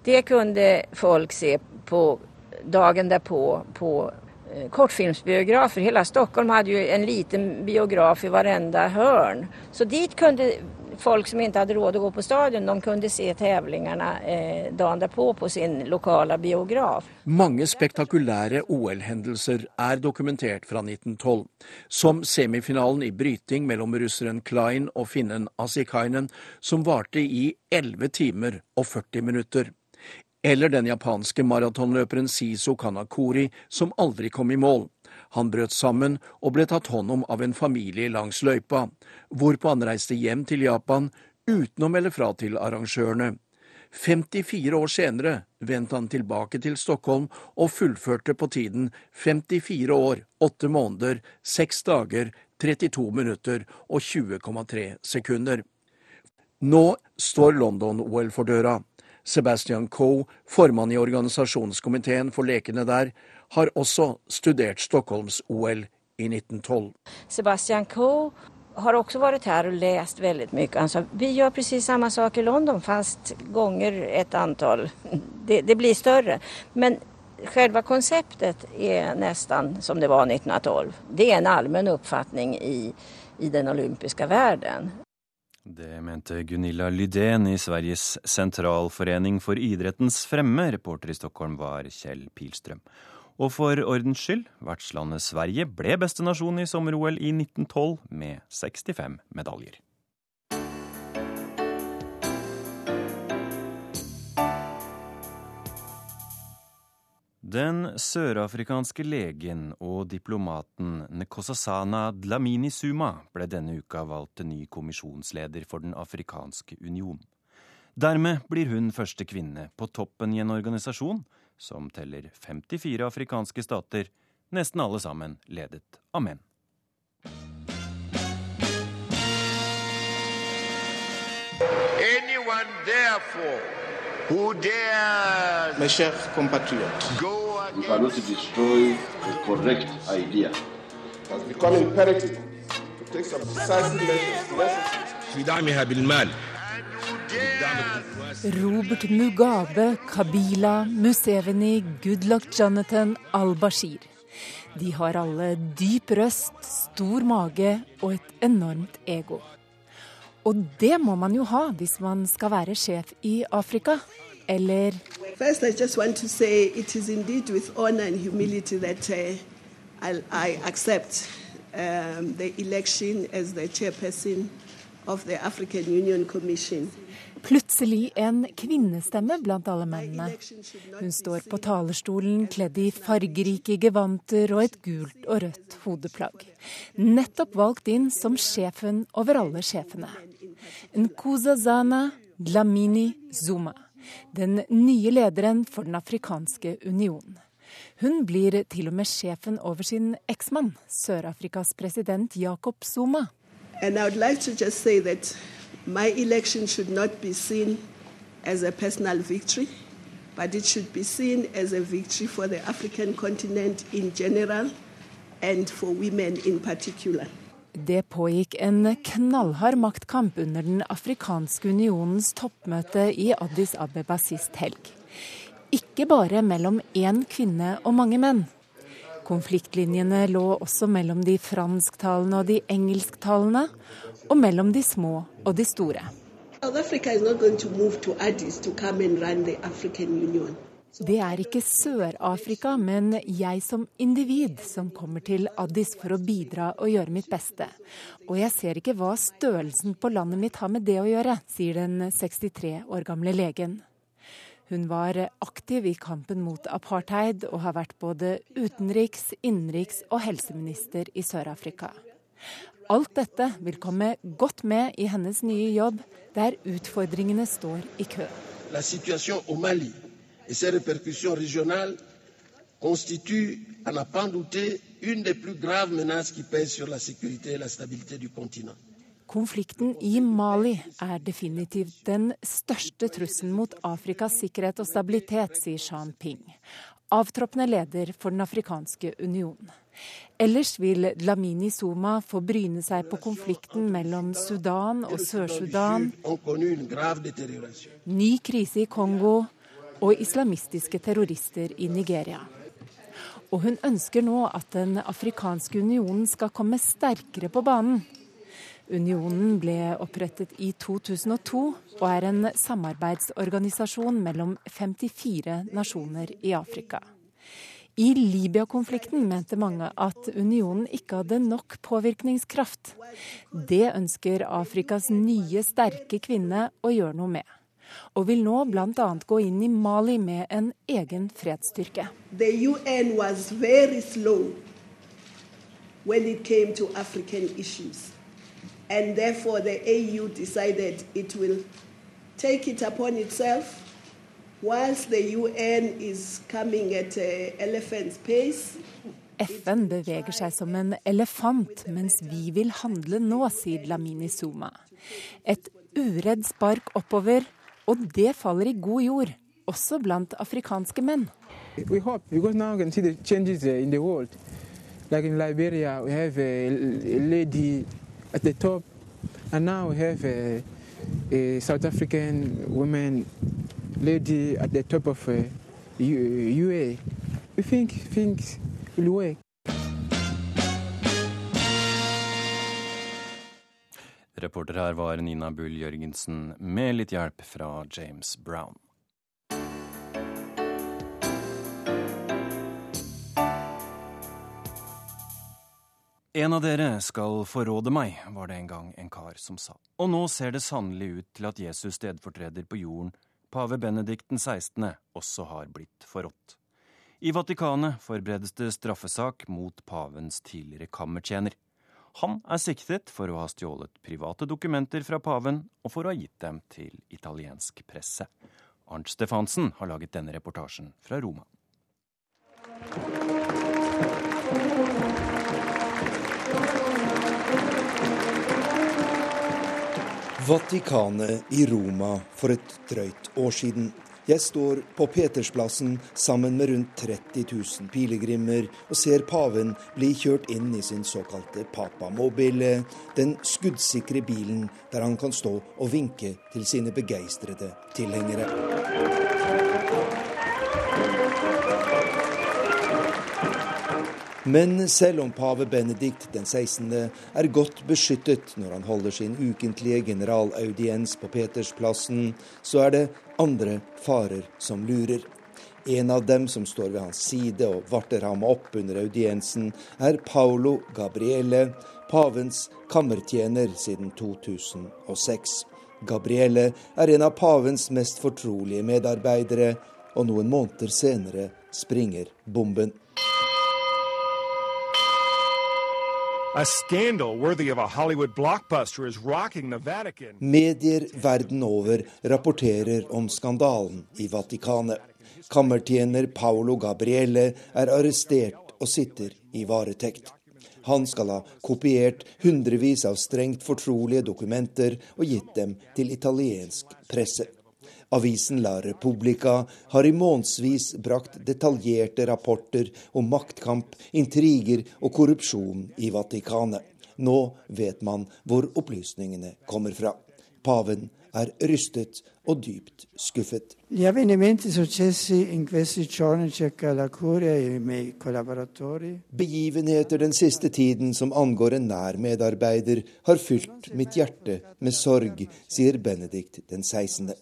det kunne folk se på dagen derpå på eh, kortfilmsbiografer. Hele Stockholm hadde jo en liten biograf i varenda hörn. Så dit kunne folk som ikke hadde råd å gå på stadion, de kunne se tävlingarna eh, dagen derpå på sin lokale biograf. Mange spektakulære OL-hendelser er dokumentert fra 1912, som semifinalen i bryting mellom russeren Klein og finnen Asikainen, som varte i 11 timer og 40 minutter. Eller den japanske maratonløperen Siso Kanakori, som aldri kom i mål. Han brøt sammen og ble tatt hånd om av en familie langs løypa, hvorpå han reiste hjem til Japan uten å melde fra til arrangørene. 54 år senere vendte han tilbake til Stockholm og fullførte på tiden 54 år, 8 måneder, 6 dager, 32 minutter og 20,3 sekunder. Nå står London-OL for døra. Sebastian Coe, formann i organisasjonskomiteen for lekene der, har også studert Stockholms-OL i 1912. Sebastian Coe har også vært her og lest veldig mye. Han sa vi gjør presis samme sak i London, fast ganger et antall. Det, det blir større. Men selve konseptet er nesten som det var 1912. Det er en allmenn oppfatning i, i den olympiske verden. Det mente Gunilla Lydén i Sveriges sentralforening for idrettens fremme. Reporter i Stockholm var Kjell Pilstrøm. Og for ordens skyld, vertslandet Sverige ble beste nasjon i sommer-OL i 1912 med 65 medaljer. Den sørafrikanske legen og diplomaten Nkosasana Dlamini Suma ble denne uka valgt til ny kommisjonsleder for Den afrikanske union. Dermed blir hun første kvinne på toppen i en organisasjon som teller 54 afrikanske stater, nesten alle sammen ledet av menn. Anyone, therefore, who dares... Mes chers compatriotes, we cannot destroy the correct idea. It has become imperative to take some decisive measures. Robert Mugabe, Kabila, Museveni, Goodluck Jonathan, al-Bashir. De har alle dyp røst, stor mage og et enormt ego. Og det må man jo ha hvis man skal være sjef i Afrika, eller First, I just want to say it is indeed with honor and humility that uh, I, I accept um, the election as the chairperson of the African Union Commission. Plutselig en kvinnestemme blant alle mennene. Hun står på talerstolen kledd i fargerike gevanter og et gult og rødt hodeplagg. Nettopp valgt inn som sjefen over alle sjefene. Nkuzazana Dlamini Zuma, den nye lederen for Den afrikanske union. Hun blir til og med sjefen over sin eksmann, Sør-Afrikas president Jacob Zuma. And I would like to my election should not be seen as a personal victory, but it should be seen as a victory for the African continent in general and for women in particular. Det pågikk en knallhard maktkamp under Den afrikanske unionens toppmøte i Addis Abeba sist helg. Ikke bare mellom én kvinne og mange menn. Konfliktlinjene lå også mellom de fransktalende og de engelsktalende, og mellom de små og de store. Det er ikke Sør-Afrika, men jeg som individ som kommer til Addis for å bidra og gjøre mitt beste. Og jeg ser ikke hva størrelsen på landet mitt har med det å gjøre, sier den 63 år gamle legen. Hun var aktiv i kampen mot apartheid og har vært både utenriks-, innenriks- og helseminister i Sør-Afrika. Alt dette vil komme godt med i hennes nye jobb, der utfordringene står i kø. La situation au Mali et ses répercussions régionales constitue, à n'en pas douter, une des plus graves menaces qui pèsent sur la sécurité et la stabilité du continent. Konflikten i Mali er definitivt den største trusselen mot Afrikas sikkerhet og stabilitet, sier Jean Ping, avtroppende leder for Den afrikanske union. Ellers vil Dlamini Suma få bryne seg på konflikten mellom Sudan og Sør-Sudan, ny krise i Kongo og islamistiske terrorister i Nigeria. Og hun ønsker nå at Den afrikanske unionen skal komme sterkere på banen. Unionen ble opprettet i 2002 og er en samarbeidsorganisasjon mellom 54 nasjoner i Afrika. I Libya-konflikten mente mange at unionen ikke hadde nok påvirkningskraft. Det ønsker Afrikas nye, sterke kvinne å gjøre noe med. Og vil nå bl.a. gå inn i Mali med en egen fredsstyrke. And therefore, the AU decided it will take it upon itself, whilst the UN is coming at an elephant's pace. FN beveger seg som en elefant, mens vi vil handle nå, sier Lamini Zuma. Et uredd spark oppover, og det faller i god jord, også blant afrikanske menn. We hope, because now we can see the changes in the world. Like in Liberia, we have a, a lady at the top, and now we have a, a South African woman lady at the top of uh, UA. We think things will work. Reporter her var Nina Bull Jørgensen, med litt hjelp fra James Brown. En av dere skal forråde meg, var det en gang en kar som sa. Og nå ser det sannelig ut til at Jesus stedfortreder på jorden, pave Benedikt 16., også har blitt forrådt. I Vatikanet forberedes det straffesak mot pavens tidligere kammertjener. Han er siktet for å ha stjålet private dokumenter fra paven og for å ha gitt dem til italiensk presse. Arnt Stefansen har laget denne reportasjen fra Roma. Vatikanet i Roma for et drøyt år siden. Jeg står på Petersplassen sammen med rundt 30 000 pilegrimer og ser paven bli kjørt inn i sin såkalte papamobile, den skuddsikre bilen der han kan stå og vinke til sine begeistrede tilhengere. Men selv om pave Benedikt den 16. er godt beskyttet når han holder sin ukentlige generalaudiens på Petersplassen, så er det andre farer som lurer. En av dem som står ved hans side og varter ham opp under audiensen, er Paolo Gabriele, pavens kammertjener siden 2006. Gabriele er en av pavens mest fortrolige medarbeidere, og noen måneder senere springer bomben. Medier verden over rapporterer om skandalen i Vatikanet. Kammertjener Paolo Gabriele er arrestert og sitter i varetekt. Han skal ha kopiert hundrevis av strengt fortrolige dokumenter og gitt dem til italiensk presse. Avisen La Repubblica har i månedsvis brakt detaljerte rapporter om maktkamp, intriger og korrupsjon i Vatikanet. Nå vet man hvor opplysningene kommer fra. Paven er rystet og dypt skuffet. E Begivenheter den siste tiden som angår en nær medarbeider, har fylt mitt hjerte med sorg, sier Benedikt den 16.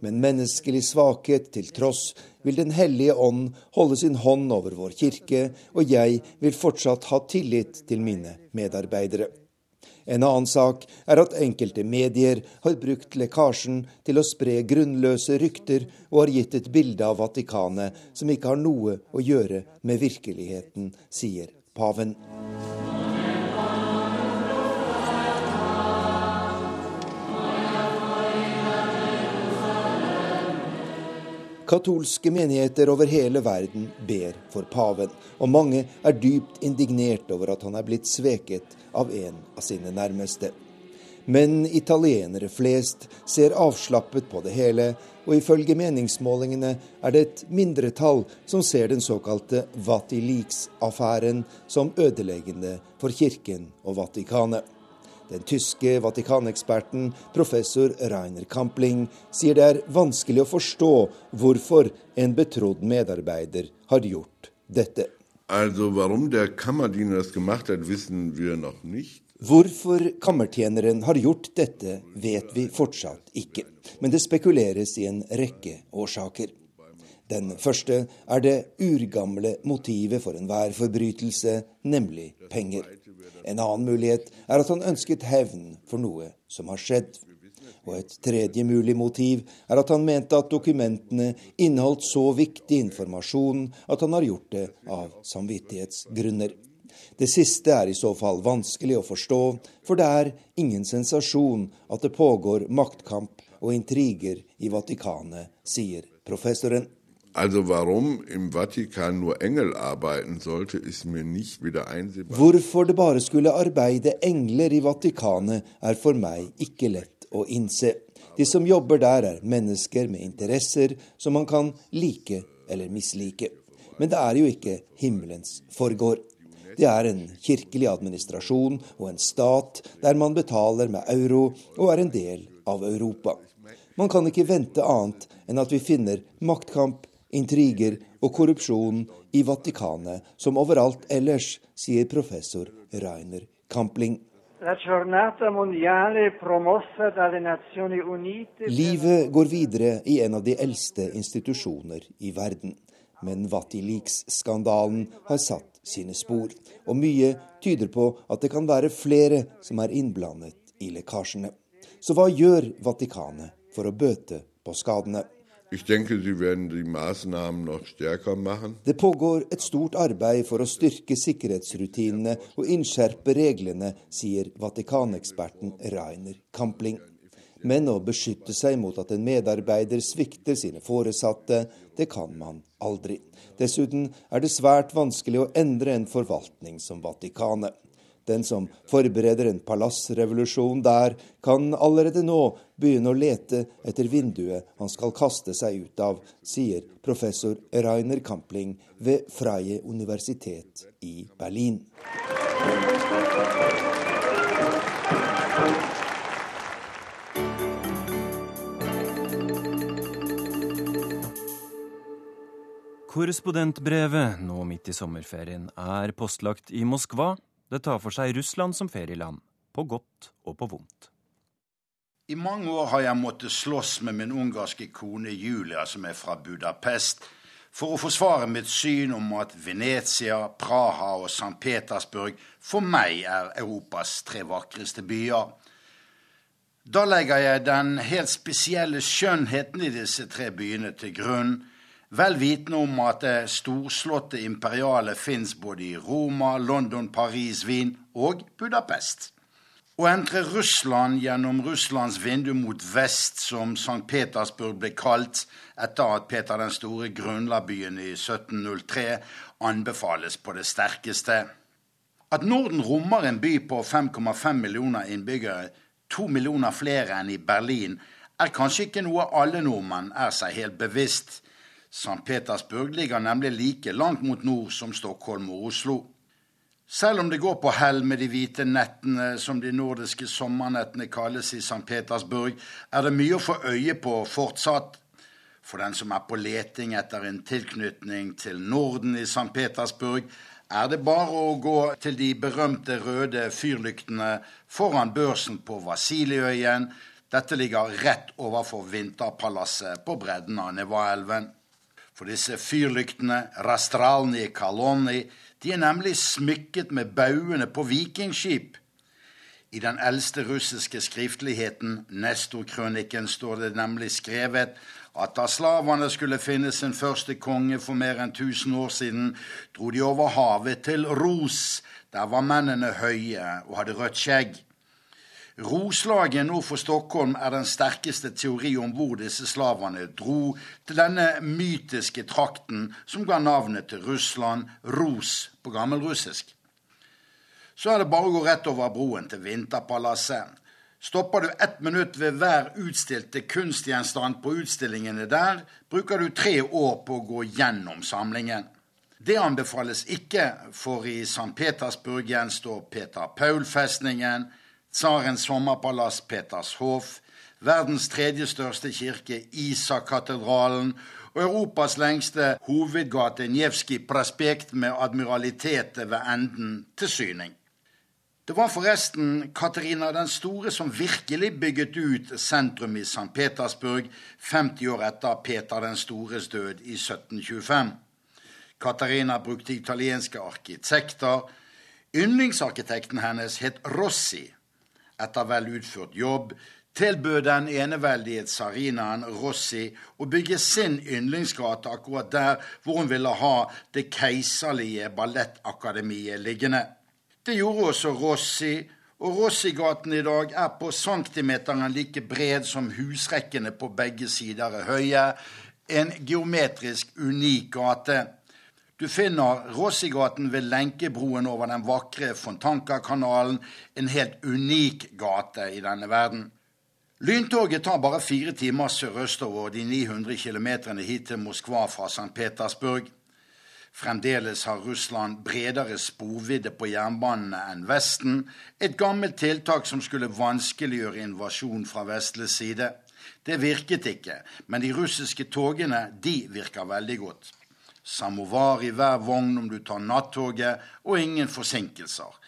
Men menneskelig svakhet til tross vil Den hellige ånd holde sin hånd over vår kirke, og jeg vil fortsatt ha tillit til mine medarbeidere. En annen sak er at enkelte medier har brukt lekkasjen til å spre grunnløse rykter og har gitt et bilde av Vatikanet som ikke har noe å gjøre med virkeligheten, sier paven. Katolske menigheter over hele verden ber for paven, og mange er dypt indignert over at han er blitt sveket av en av sine nærmeste. Men italienere flest ser avslappet på det hele, og ifølge meningsmålingene er det et mindretall som ser den såkalte Vatilix-affæren som ødeleggende for kirken og Vatikanet. Den tyske Vatikaneksperten professor Rainer Kampling sier det er vanskelig å forstå hvorfor en betrodd medarbeider har gjort dette. Also warum der Kammerdiener das gemacht hat, wissen wir noch nicht. Hvorfor kammertjeneren har gjort dette, vet vi fortsatt ikke, men det spekuleres i en rekke årsaker. Den første er det urgamle motivet for enhver forbrytelse, nemlig penger. En annen mulighet er at han ønsket hevn for noe som har skjedd. Og et tredje mulig motiv er at han mente at dokumentene inneholdt så viktig informasjon at han har gjort det av samvittighetsgrunner. Det siste er i så fall vanskelig å forstå, for det er ingen sensasjon at det pågår maktkamp og intriger i Vatikanet, sier professoren. Also warum im Vatikan nur Engel arbeiten sollte, ist mir nicht wieder einsehbar. Hvorfor det bare skulle arbeide engler i Vatikanet, er for meg ikke lett å innse. De som jobber der, er mennesker med interesser som man kan like eller mislike. Men det er jo ikke himmelens forgård. Det er en kirkelig administrasjon og en stat der man betaler med euro og er en del av Europa. Man kan ikke vente annet enn at vi finner maktkamp, intriger og korrupsjon i Vatikanet som overalt ellers, sier professor Rainer Kampling. Livet går videre i en av de eldste institusjoner i verden. Men Vatileaks-skandalen har satt sine spor, og mye tyder på at det kan være flere som er innblandet i lekkasjene. Så hva gjør Vatikanet for å bøte på skadene? Det pågår et stort arbeid for å styrke sikkerhetsrutinene og innskjerpe reglene, sier Vatikaneksperten Rainer Kampling. Men å beskytte seg mot at en medarbeider svikter sine foresatte, det kan man aldri. Dessuten er det svært vanskelig å endre en forvaltning som Vatikanet. Den som forbereder en palassrevolusjon der, kan allerede nå begynne å lete etter vinduet han skal kaste seg ut av, sier professor Rainer Kampling ved Freie universitet i Berlin. Korrespondentbrevet, nå midt i sommerferien, er postlagt i Moskva. Det tar for seg Russland som ferieland, på godt og på vondt. I mange år har jeg måttet slåss med min ungarske kone Julia, som er fra Budapest, for å forsvare mitt syn om at Venezia, Praha og St. Petersburg for meg er Europas tre vakreste byer. Da legger jeg den helt spesielle skjønnheten i disse tre byene til grunn, vel vitende om at det storslåtte imperialet fins både i Roma, London, Paris, Wien og Budapest. Å entre Russland gjennom Russlands vindu mot vest, som St. Petersburg ble kalt etter at Peter den store grunnla byen i 1703, anbefales på det sterkeste. At Norden rommer en by på 5,5 millioner innbyggere, to millioner flere enn i Berlin, er kanskje ikke noe alle nordmenn er seg helt bevisst. St. Petersburg ligger nemlig like langt mot nord som Stockholm og Oslo. Selv om det går på hell med de hvite nettene, som de nordiske sommernettene kalles i St. Petersburg, er det mye å få øye på fortsatt. For den som er på leting etter en tilknytning til Norden i St. Petersburg, er det bare å gå til de berømte røde fyrlyktene foran børsen på Vasilieøyen. Dette ligger rett overfor vinterpalasset på bredden av Nevaelven. For disse fyrlyktene, rastralni kaloni, de er nemlig smykket med baugene på vikingskip. I den eldste russiske skriftligheten, Nestorkrøniken, står det nemlig skrevet at da slavene skulle finne sin første konge for mer enn 1000 år siden, dro de over havet til Ros. Der var mennene høye og hadde rødt skjegg. Roslaget nord for Stockholm er den sterkeste teori om hvor disse slavene dro til denne mytiske trakten som ga navnet til Russland, Ros på gammelrussisk. Så er det bare å gå rett over broen til Vinterpalasset. Stopper du ett minutt ved hver utstilte kunstgjenstand på utstillingene der, bruker du tre år på å gå gjennom samlingen. Det anbefales ikke, for i St. Petersburg gjenstår Peter Paul-festningen, Tsarens sommerpalass Petershof, verdens tredje største kirke Isak-katedralen og Europas lengste hovedgate Njevskij Prespekt, med admiralitetet ved enden til syning. Det var forresten Katarina den store som virkelig bygget ut sentrum i St. Petersburg 50 år etter Peter den stores død i 1725. Katarina brukte italienske arkitekter. Yndlingsarkitekten hennes het Rossi. Etter vel utført jobb tilbød den eneveldige tsarinaen Rossi å bygge sin yndlingsgate akkurat der hvor hun ville ha det keiserlige ballettakademiet liggende. Det gjorde også Rossi, og Rossigaten i dag er på centimeteren like bred som husrekkene på begge sider er høye. En geometrisk unik gate. Du finner Rossigaten ved Lenkebroen over den vakre Fontanka-kanalen, en helt unik gate i denne verden. Lyntoget tar bare fire timer sørøstover de 900 km hit til Moskva fra St. Petersburg. Fremdeles har Russland bredere sporvidde på jernbanene enn Vesten, et gammelt tiltak som skulle vanskeliggjøre invasjon fra vestlig side. Det virket ikke, men de russiske togene de virker veldig godt samovar i hver vogn om du tar nattoget, og ingen forsinkelser.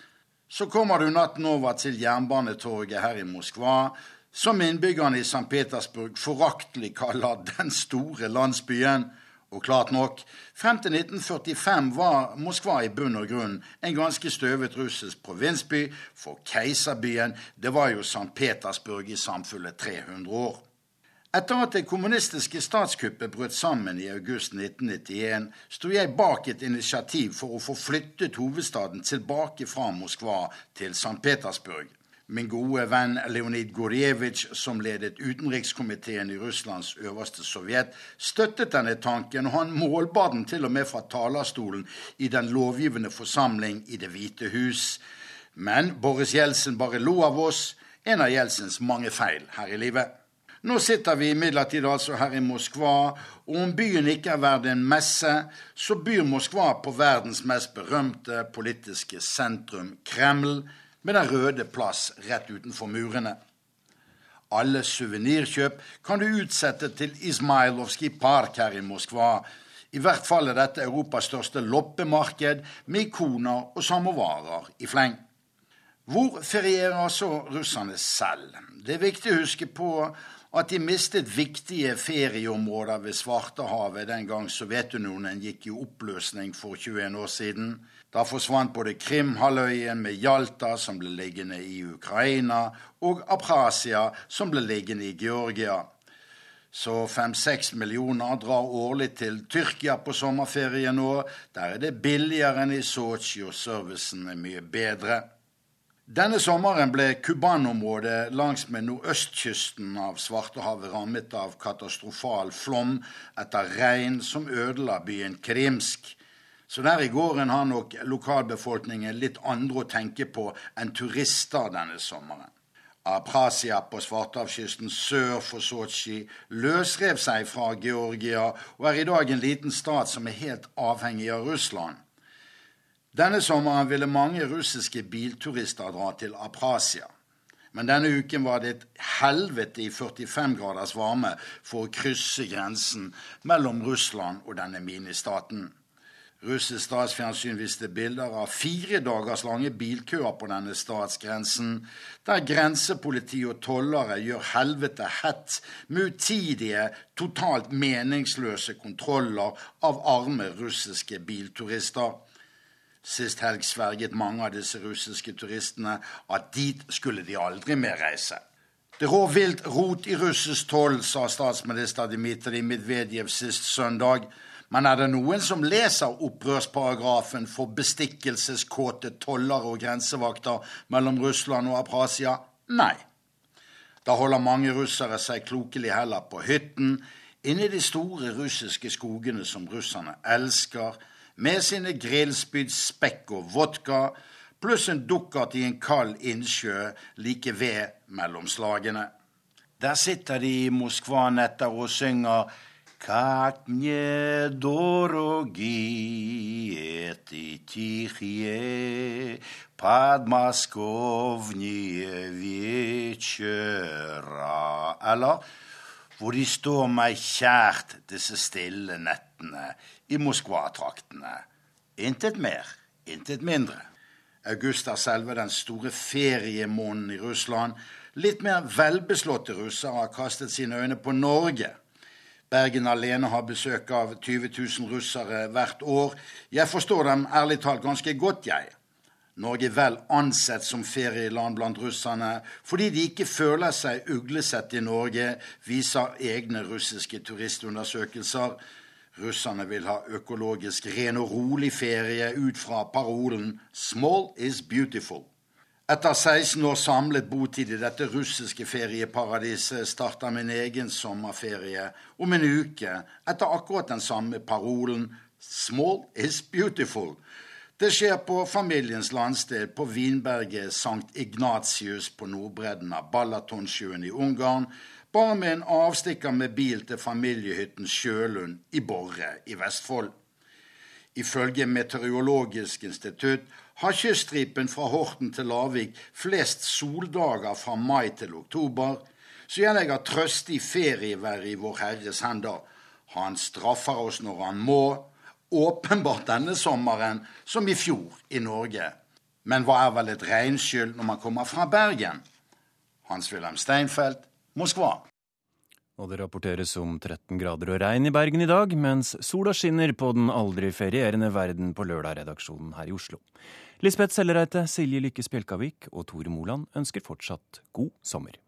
Så kommer du natten over til Jernbanetorget her i Moskva, som innbyggerne i St. Petersburg foraktelig kaller den store landsbyen. Og klart nok, frem til 1945 var Moskva i bunn og grunn en ganske støvet russisk provinsby, for keiserbyen, det var jo St. Petersburg i samfunnet 300 år. Etter at det kommunistiske statskuppet brøt sammen i august 1991, sto jeg bak et initiativ for å få flyttet hovedstaden tilbake fra Moskva til St. Petersburg. Min gode venn Leonid Gorjevitsj, som ledet utenrikskomiteen i Russlands øverste sovjet, støttet denne tanken, og han målbar den til og med fra talerstolen i den lovgivende forsamling i Det hvite hus. Men Boris Jeltsin bare lo av oss, en av Jeltsins mange feil her i livet. Nå sitter vi imidlertid altså her i Moskva, og om byen ikke er verdt en messe, så byr Moskva på verdens mest berømte politiske sentrum, Kreml, med den røde plass rett utenfor murene. Alle suvenirkjøp kan du utsette til Ismailovskij park her i Moskva. I hvert fall er dette Europas største loppemarked med ikoner og samovarer i fleng. Hvor ferierer så russerne selv? Det er viktig å huske på at de mistet viktige ferieområder ved Svartehavet den gang Sovjetunionen gikk i oppløsning for 21 år siden. Da forsvant både Krimhalvøyen med Jalta, som ble liggende i Ukraina, og Aprasia, som ble liggende i Georgia. Så fem-seks millioner drar årlig til Tyrkia på sommerferie nå. Der er det billigere enn i Sotsji, og servicen er mye bedre. Denne sommeren ble Kuban-området langsmed nordøstkysten av Svartehavet rammet av katastrofal flom etter regn som ødela byen Krimsk. Så der i gården har nok lokalbefolkningen litt andre å tenke på enn turister denne sommeren. Aprasia på Svartehavskysten sør for Sotsji løsrev seg fra Georgia og er i dag en liten stat som er helt avhengig av Russland. Denne sommeren ville mange russiske bilturister dra til Aprasia. Men denne uken var det et helvete i 45 graders varme for å krysse grensen mellom Russland og denne ministaten. Russisk statsfjernsyn viste bilder av fire dagers lange bilkøer på denne statsgrensen, der grensepoliti og tollere gjør helvete hett med utidige, totalt meningsløse kontroller av arme russiske bilturister. Sist helg sverget mange av disse russiske turistene at dit skulle de aldri mer reise. Det rår vilt rot i russisk toll, sa statsminister Dmitrij Medvedev sist søndag. Men er det noen som leser opprørsparagrafen for bestikkelseskåte tollere og grensevakter mellom Russland og Aprasia? Nei. Da holder mange russere seg klokelig heller på hytten, inne i de store russiske skogene som russerne elsker, med sine grillspyd, spekk og vodka, pluss en dukkert i en kald innsjø like ved mellom slagene. Der sitter de i Moskva-netter og synger Как мне дороги эти тихие подмосковные вечера Eller hvor de står meg kjært, disse stille nettene i Moskva-traktene. Intet mer, intet mindre. August er selve den store feriemåneden i Russland. Litt mer velbeslåtte russere har kastet sine øyne på Norge. Bergen alene har besøk av 20 000 russere hvert år. Jeg forstår dem ærlig talt ganske godt, jeg. Norge er vel ansett som ferieland blant russerne fordi de ikke føler seg uglesett i Norge, viser egne russiske turistundersøkelser. Russerne vil ha økologisk ren og rolig ferie ut fra parolen 'Small is beautiful'. Etter 16 år samlet botid i dette russiske ferieparadiset starter min egen sommerferie om en uke etter akkurat den samme parolen 'Small is beautiful'. Det skjer på familiens landsted på vinberget Sankt Ignatius på nordbredden av Balatonsjøen i Ungarn, bare med en avstikker med bil til familiehytten Sjølund i Borre i Vestfold. Ifølge Meteorologisk institutt har kyststripen fra Horten til Lavik flest soldager fra mai til oktober, så jeg legger trøstig ferievær i Vår Herres hender. Han straffer oss når han må, åpenbart denne sommeren som i fjor i Norge. Men hva er vel et regnskyll når man kommer fra Bergen? Hans-Wilhelm Steinfeld, Moskva. Og det rapporteres om 13 grader og regn i Bergen i dag, mens sola skinner på den aldri ferierende verden på lørdag-redaksjonen her i Oslo. Lisbeth Sellereite, Silje Lykke Spjelkavik og Tore Moland ønsker fortsatt god sommer.